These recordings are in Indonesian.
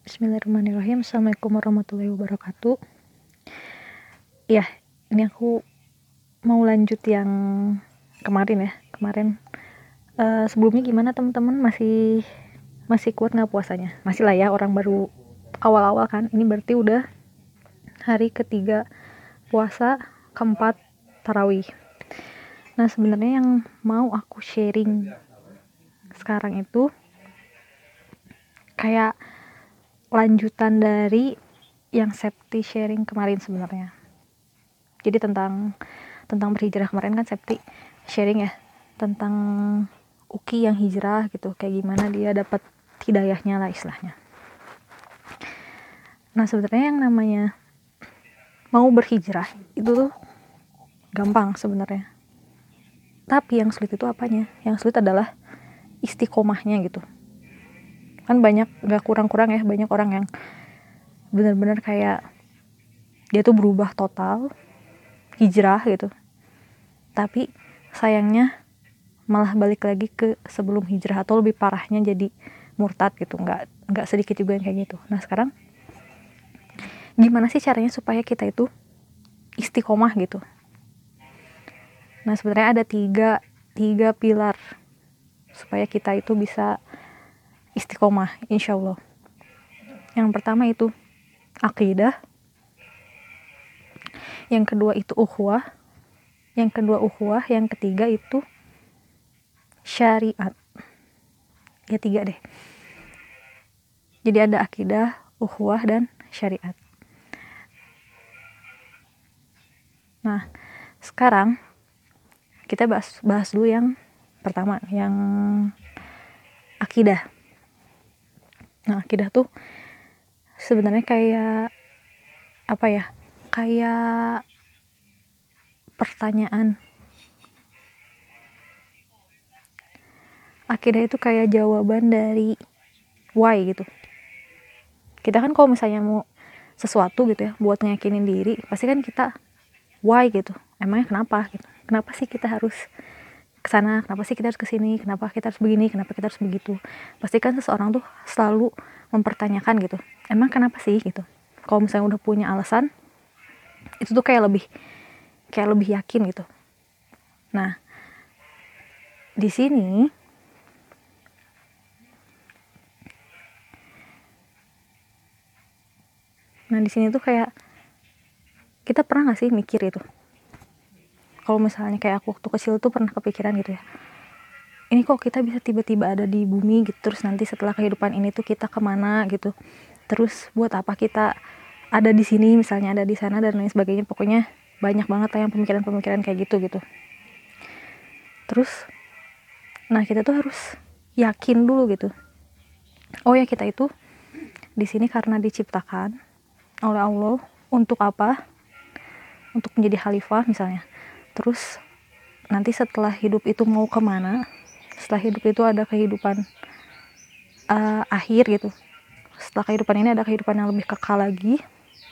Bismillahirrahmanirrahim. Assalamualaikum warahmatullahi wabarakatuh. Ya ini aku mau lanjut yang kemarin ya kemarin. Uh, sebelumnya gimana teman-teman? Masih masih kuat nggak puasanya? Masih lah ya orang baru awal-awal kan? Ini berarti udah hari ketiga puasa keempat tarawih. Nah sebenarnya yang mau aku sharing sekarang itu kayak lanjutan dari yang Septi sharing kemarin sebenarnya. Jadi tentang tentang berhijrah kemarin kan Septi sharing ya tentang Uki yang hijrah gitu, kayak gimana dia dapat hidayahnya lah istilahnya. Nah sebenarnya yang namanya mau berhijrah itu tuh gampang sebenarnya. Tapi yang sulit itu apanya? Yang sulit adalah istiqomahnya gitu kan banyak gak kurang-kurang ya banyak orang yang benar-benar kayak dia tuh berubah total hijrah gitu. Tapi sayangnya malah balik lagi ke sebelum hijrah atau lebih parahnya jadi murtad gitu. Nggak nggak sedikit juga yang kayak gitu. Nah sekarang gimana sih caranya supaya kita itu istiqomah gitu? Nah sebenarnya ada tiga tiga pilar supaya kita itu bisa istiqomah insya Allah yang pertama itu akidah yang kedua itu ukhuwah. Yang kedua ukhuwah yang ketiga itu syariat. Ya tiga deh. Jadi ada akidah ukhuwah dan syariat. Nah sekarang kita bahas bahas dulu yang pertama yang akidah Nah, akidah tuh sebenarnya kayak apa ya? Kayak pertanyaan. Akidah itu kayak jawaban dari why gitu. Kita kan kalau misalnya mau sesuatu gitu ya buat ngeyakinin diri, pasti kan kita why gitu. Emangnya kenapa gitu? Kenapa sih kita harus ke sana kenapa sih kita harus ke sini kenapa kita harus begini kenapa kita harus begitu. Pastikan seseorang tuh selalu mempertanyakan gitu emang kenapa sih? gitu. Kalau misalnya udah punya alasan itu tuh kayak lebih kayak lebih yakin gitu. Nah di sini nah di sini tuh kayak kita pernah gak sih mikir itu kalau misalnya kayak aku waktu kecil tuh pernah kepikiran gitu ya ini kok kita bisa tiba-tiba ada di bumi gitu terus nanti setelah kehidupan ini tuh kita ke mana gitu terus buat apa kita ada di sini misalnya ada di sana dan lain sebagainya. Pokoknya banyak banget yang pemikiran-pemikiran kayak gitu gitu. Terus nah kita tuh harus yakin dulu gitu oh ya kita itu di sini karena diciptakan oleh Allah untuk apa? Untuk menjadi khalifah misalnya terus nanti setelah hidup itu mau ke mana? Setelah hidup itu ada kehidupan uh, akhir gitu. Setelah kehidupan ini ada kehidupan yang lebih kekal lagi.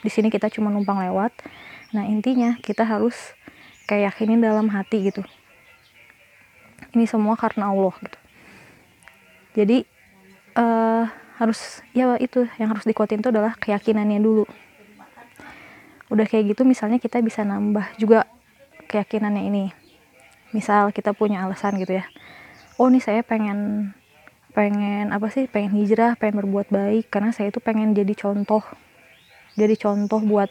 Di sini kita cuma numpang lewat. Nah intinya kita harus kayak yakinin dalam hati gitu. Ini semua karena Allah gitu. Jadi uh, harus ya itu yang harus dikuatin itu adalah keyakinannya dulu. Udah kayak gitu misalnya kita bisa nambah juga keyakinannya ini. Misal kita punya alasan gitu ya. Oh nih saya pengen pengen apa sih? Pengen hijrah pengen berbuat baik karena saya itu pengen jadi contoh. Jadi contoh buat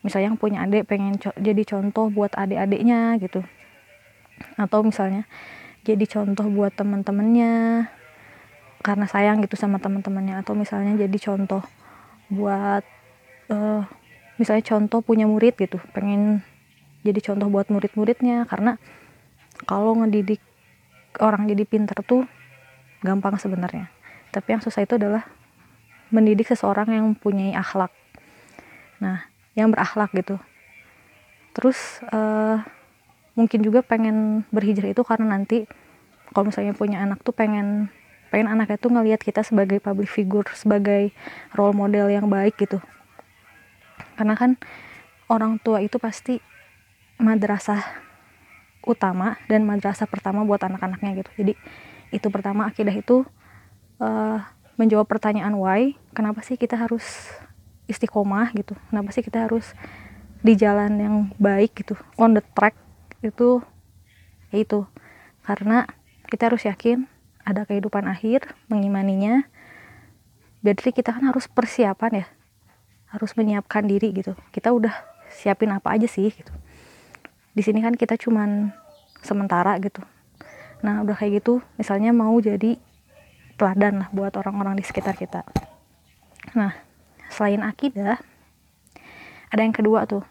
misalnya yang punya adik pengen co jadi contoh buat adik-adiknya gitu. Atau misalnya jadi contoh buat teman-temannya karena sayang gitu sama teman-temannya atau misalnya jadi contoh buat uh, misalnya contoh punya murid gitu pengen jadi contoh buat murid-muridnya. Karena kalau ngedidik orang jadi pinter tuh gampang sebenarnya. Tapi yang susah itu adalah mendidik seseorang yang mempunyai akhlak. Nah yang berakhlak gitu. Terus uh, mungkin juga pengen berhijrah itu karena nanti kalau misalnya punya anak tuh pengen pengen anaknya tuh ngelihat kita sebagai public figure sebagai role model yang baik gitu. Karena kan orang tua itu pasti madrasah utama dan madrasah pertama buat anak-anaknya gitu. Jadi itu pertama akidah itu uh, menjawab pertanyaan why kenapa sih kita harus istiqomah gitu? Kenapa sih kita harus di jalan yang baik gitu? On the track itu ya itu. Karena kita harus yakin ada kehidupan akhir mengimaninya. Berarti kita kan harus persiapan ya harus menyiapkan diri gitu. Kita udah siapin apa aja sih gitu di sini kan kita cuman sementara gitu. Nah udah kayak gitu misalnya mau jadi teladan lah buat orang-orang di sekitar kita. Nah selain akidah ada yang kedua tuh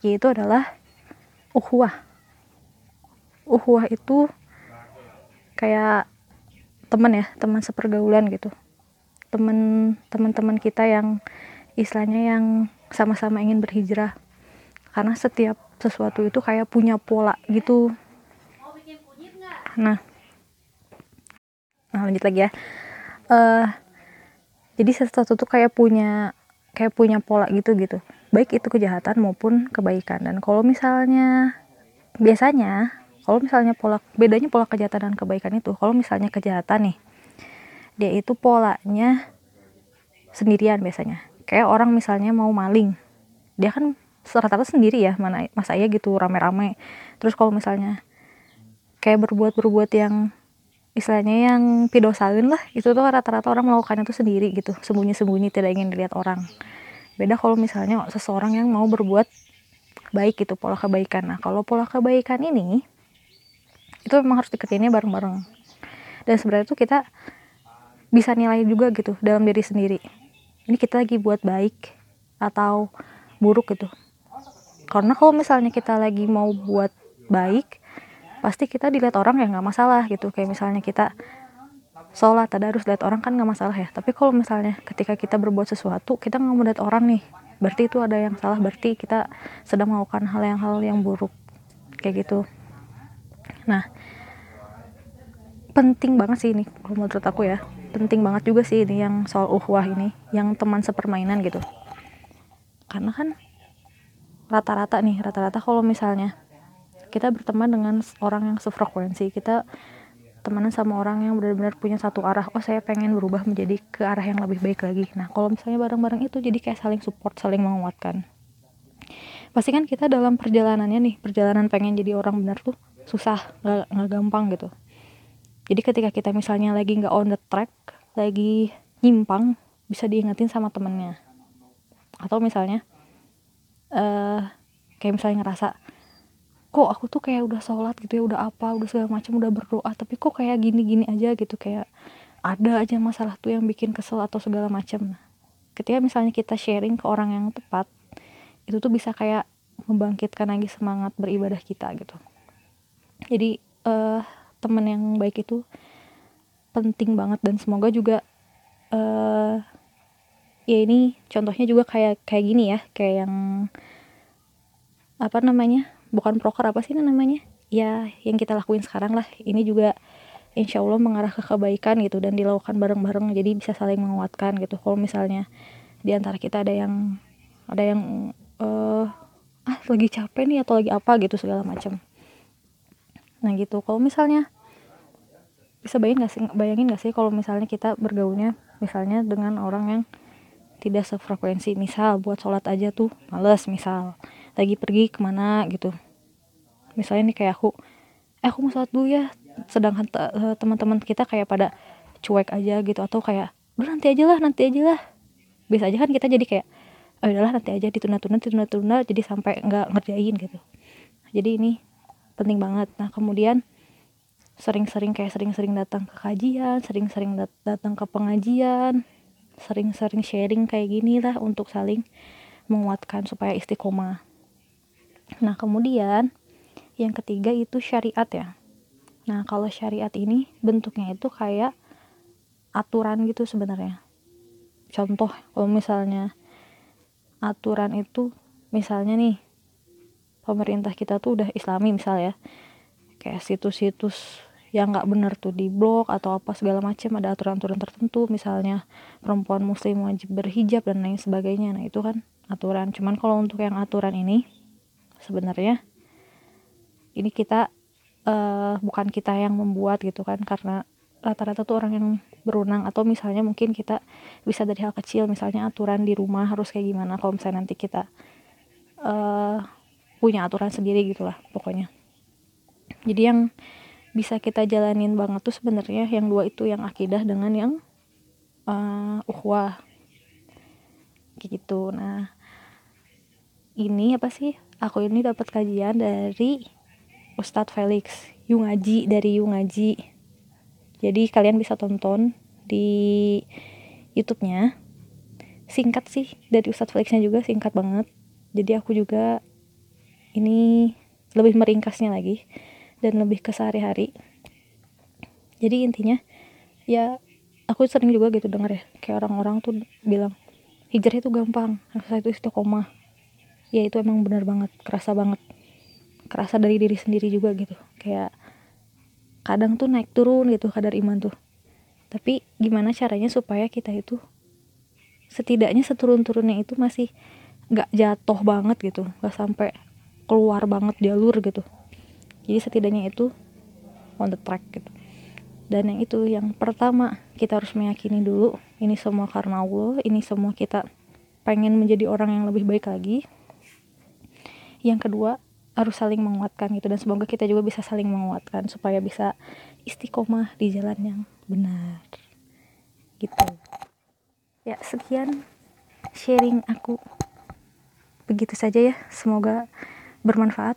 yaitu adalah uhwah uhwah itu kayak teman ya teman sepergaulan gitu. Teman teman-teman kita yang istilahnya yang sama-sama ingin berhijrah karena setiap sesuatu itu kayak punya pola gitu. Nah. Nah lanjut lagi ya. Uh, jadi sesuatu tuh kayak punya kayak punya pola gitu gitu. Baik itu kejahatan maupun kebaikan. Dan kalau misalnya biasanya kalau misalnya pola bedanya pola kejahatan dan kebaikan itu kalau misalnya kejahatan nih dia itu polanya sendirian biasanya. Kayak orang misalnya mau maling dia kan rata-rata sendiri ya mana masa iya gitu rame-rame. Terus kalau misalnya kayak berbuat-berbuat yang istilahnya yang pidosalin lah itu tuh rata-rata orang melakukannya tuh sendiri gitu. Sembunyi-sembunyi tidak ingin dilihat orang. Beda kalau misalnya seseorang yang mau berbuat baik gitu pola kebaikan. Nah kalau pola kebaikan ini itu memang harus dikerjainnya bareng-bareng. Dan sebenarnya tuh kita bisa nilai juga gitu dalam diri sendiri. Ini kita lagi buat baik atau buruk gitu karena kalau misalnya kita lagi mau buat baik pasti kita dilihat orang ya nggak masalah gitu. Kayak misalnya kita sholat ada harus lihat orang kan nggak masalah ya. Tapi kalau misalnya ketika kita berbuat sesuatu kita nggak mau lihat orang nih. Berarti itu ada yang salah berarti kita sedang melakukan hal yang hal yang buruk. Kayak gitu. Nah penting banget sih ini menurut aku ya. Penting banget juga sih ini yang soal uhwah ini yang teman sepermainan gitu. Karena kan rata-rata nih rata-rata kalau misalnya kita berteman dengan orang yang sefrekuensi kita temenan sama orang yang benar-benar punya satu arah oh saya pengen berubah menjadi ke arah yang lebih baik lagi. Nah kalau misalnya bareng-bareng itu jadi kayak saling support saling menguatkan. Pasti kan kita dalam perjalanannya nih perjalanan pengen jadi orang benar tuh susah nggak gampang gitu. Jadi ketika kita misalnya lagi nggak on the track lagi nyimpang bisa diingetin sama temennya. Atau misalnya uh, kayak misalnya ngerasa kok aku tuh kayak udah sholat gitu ya udah apa udah segala macam udah berdoa tapi kok kayak gini-gini aja gitu kayak ada aja masalah tuh yang bikin kesel atau segala macam. Ketika misalnya kita sharing ke orang yang tepat itu tuh bisa kayak membangkitkan lagi semangat beribadah kita gitu. Jadi uh, temen yang baik itu penting banget dan semoga juga uh, ya ini contohnya juga kayak kayak gini ya kayak yang apa namanya bukan proker apa sih namanya? Ya yang kita lakuin sekarang lah. Ini juga insya Allah mengarah ke kebaikan gitu dan dilakukan bareng-bareng. Jadi bisa saling menguatkan gitu. Kalau misalnya di antara kita ada yang ada yang uh, ah lagi capek nih atau lagi apa gitu segala macam. Nah gitu. Kalau misalnya bisa bayangin gak sih bayangin gak sih kalau misalnya kita bergaulnya misalnya dengan orang yang tidak sefrekuensi misal buat sholat aja tuh males misal lagi pergi ke mana gitu. Misalnya nih kayak aku eh aku mau sholat dulu ya. Sedangkan eh, teman-teman kita kayak pada cuek aja gitu atau kayak udah nanti aja lah nanti aja lah. Bisa aja kan kita jadi kayak oh udahlah nanti aja ditunda-tunda ditunda-tunda jadi sampai nggak ngerjain gitu. Jadi ini penting banget. Nah kemudian sering-sering kayak sering-sering datang ke kajian sering-sering dat datang ke pengajian sering-sering sharing kayak gini lah untuk saling menguatkan supaya istiqomah. Nah kemudian yang ketiga itu syariat ya. Nah kalau syariat ini bentuknya itu kayak aturan gitu sebenarnya. Contoh kalau misalnya aturan itu misalnya nih pemerintah kita tuh udah islami misal ya. Kayak situs-situs yang nggak bener tuh di blog atau apa segala macam ada aturan-aturan tertentu misalnya perempuan muslim wajib berhijab dan lain sebagainya. Nah itu kan aturan. Cuman kalau untuk yang aturan ini sebenarnya ini kita uh, bukan kita yang membuat gitu kan karena rata-rata tuh orang yang berwenang atau misalnya mungkin kita bisa dari hal kecil misalnya aturan di rumah harus kayak gimana. Kalau misalnya nanti kita uh, punya aturan sendiri gitulah pokoknya. Jadi yang bisa kita jalanin banget tuh sebenarnya yang dua itu yang akidah dengan yang uh, uhwah gitu. Nah ini apa sih? Aku ini dapat kajian dari Ustadz Felix Yungaji dari Yungaji. Jadi kalian bisa tonton di YouTube-nya. Singkat sih dari Ustadz Felixnya juga singkat banget. Jadi aku juga ini lebih meringkasnya lagi dan lebih ke sehari-hari. Jadi intinya ya aku sering juga gitu denger ya kayak orang-orang tuh bilang hijrah itu gampang rasa itu istiqomah. Ya itu emang benar banget kerasa banget. Kerasa dari diri sendiri juga gitu. Kayak kadang tuh naik turun gitu kadar iman tuh. Tapi gimana caranya supaya kita itu setidaknya seturun-turunnya itu masih gak jatuh banget gitu gak sampai keluar banget jalur gitu jadi setidaknya itu on the track gitu. Dan yang itu yang pertama kita harus meyakini dulu ini semua karena Allah ini semua kita pengen menjadi orang yang lebih baik lagi. Yang kedua harus saling menguatkan gitu. Dan semoga kita juga bisa saling menguatkan supaya bisa istiqomah di jalan yang benar. Gitu. Ya sekian sharing aku. Begitu saja ya. Semoga bermanfaat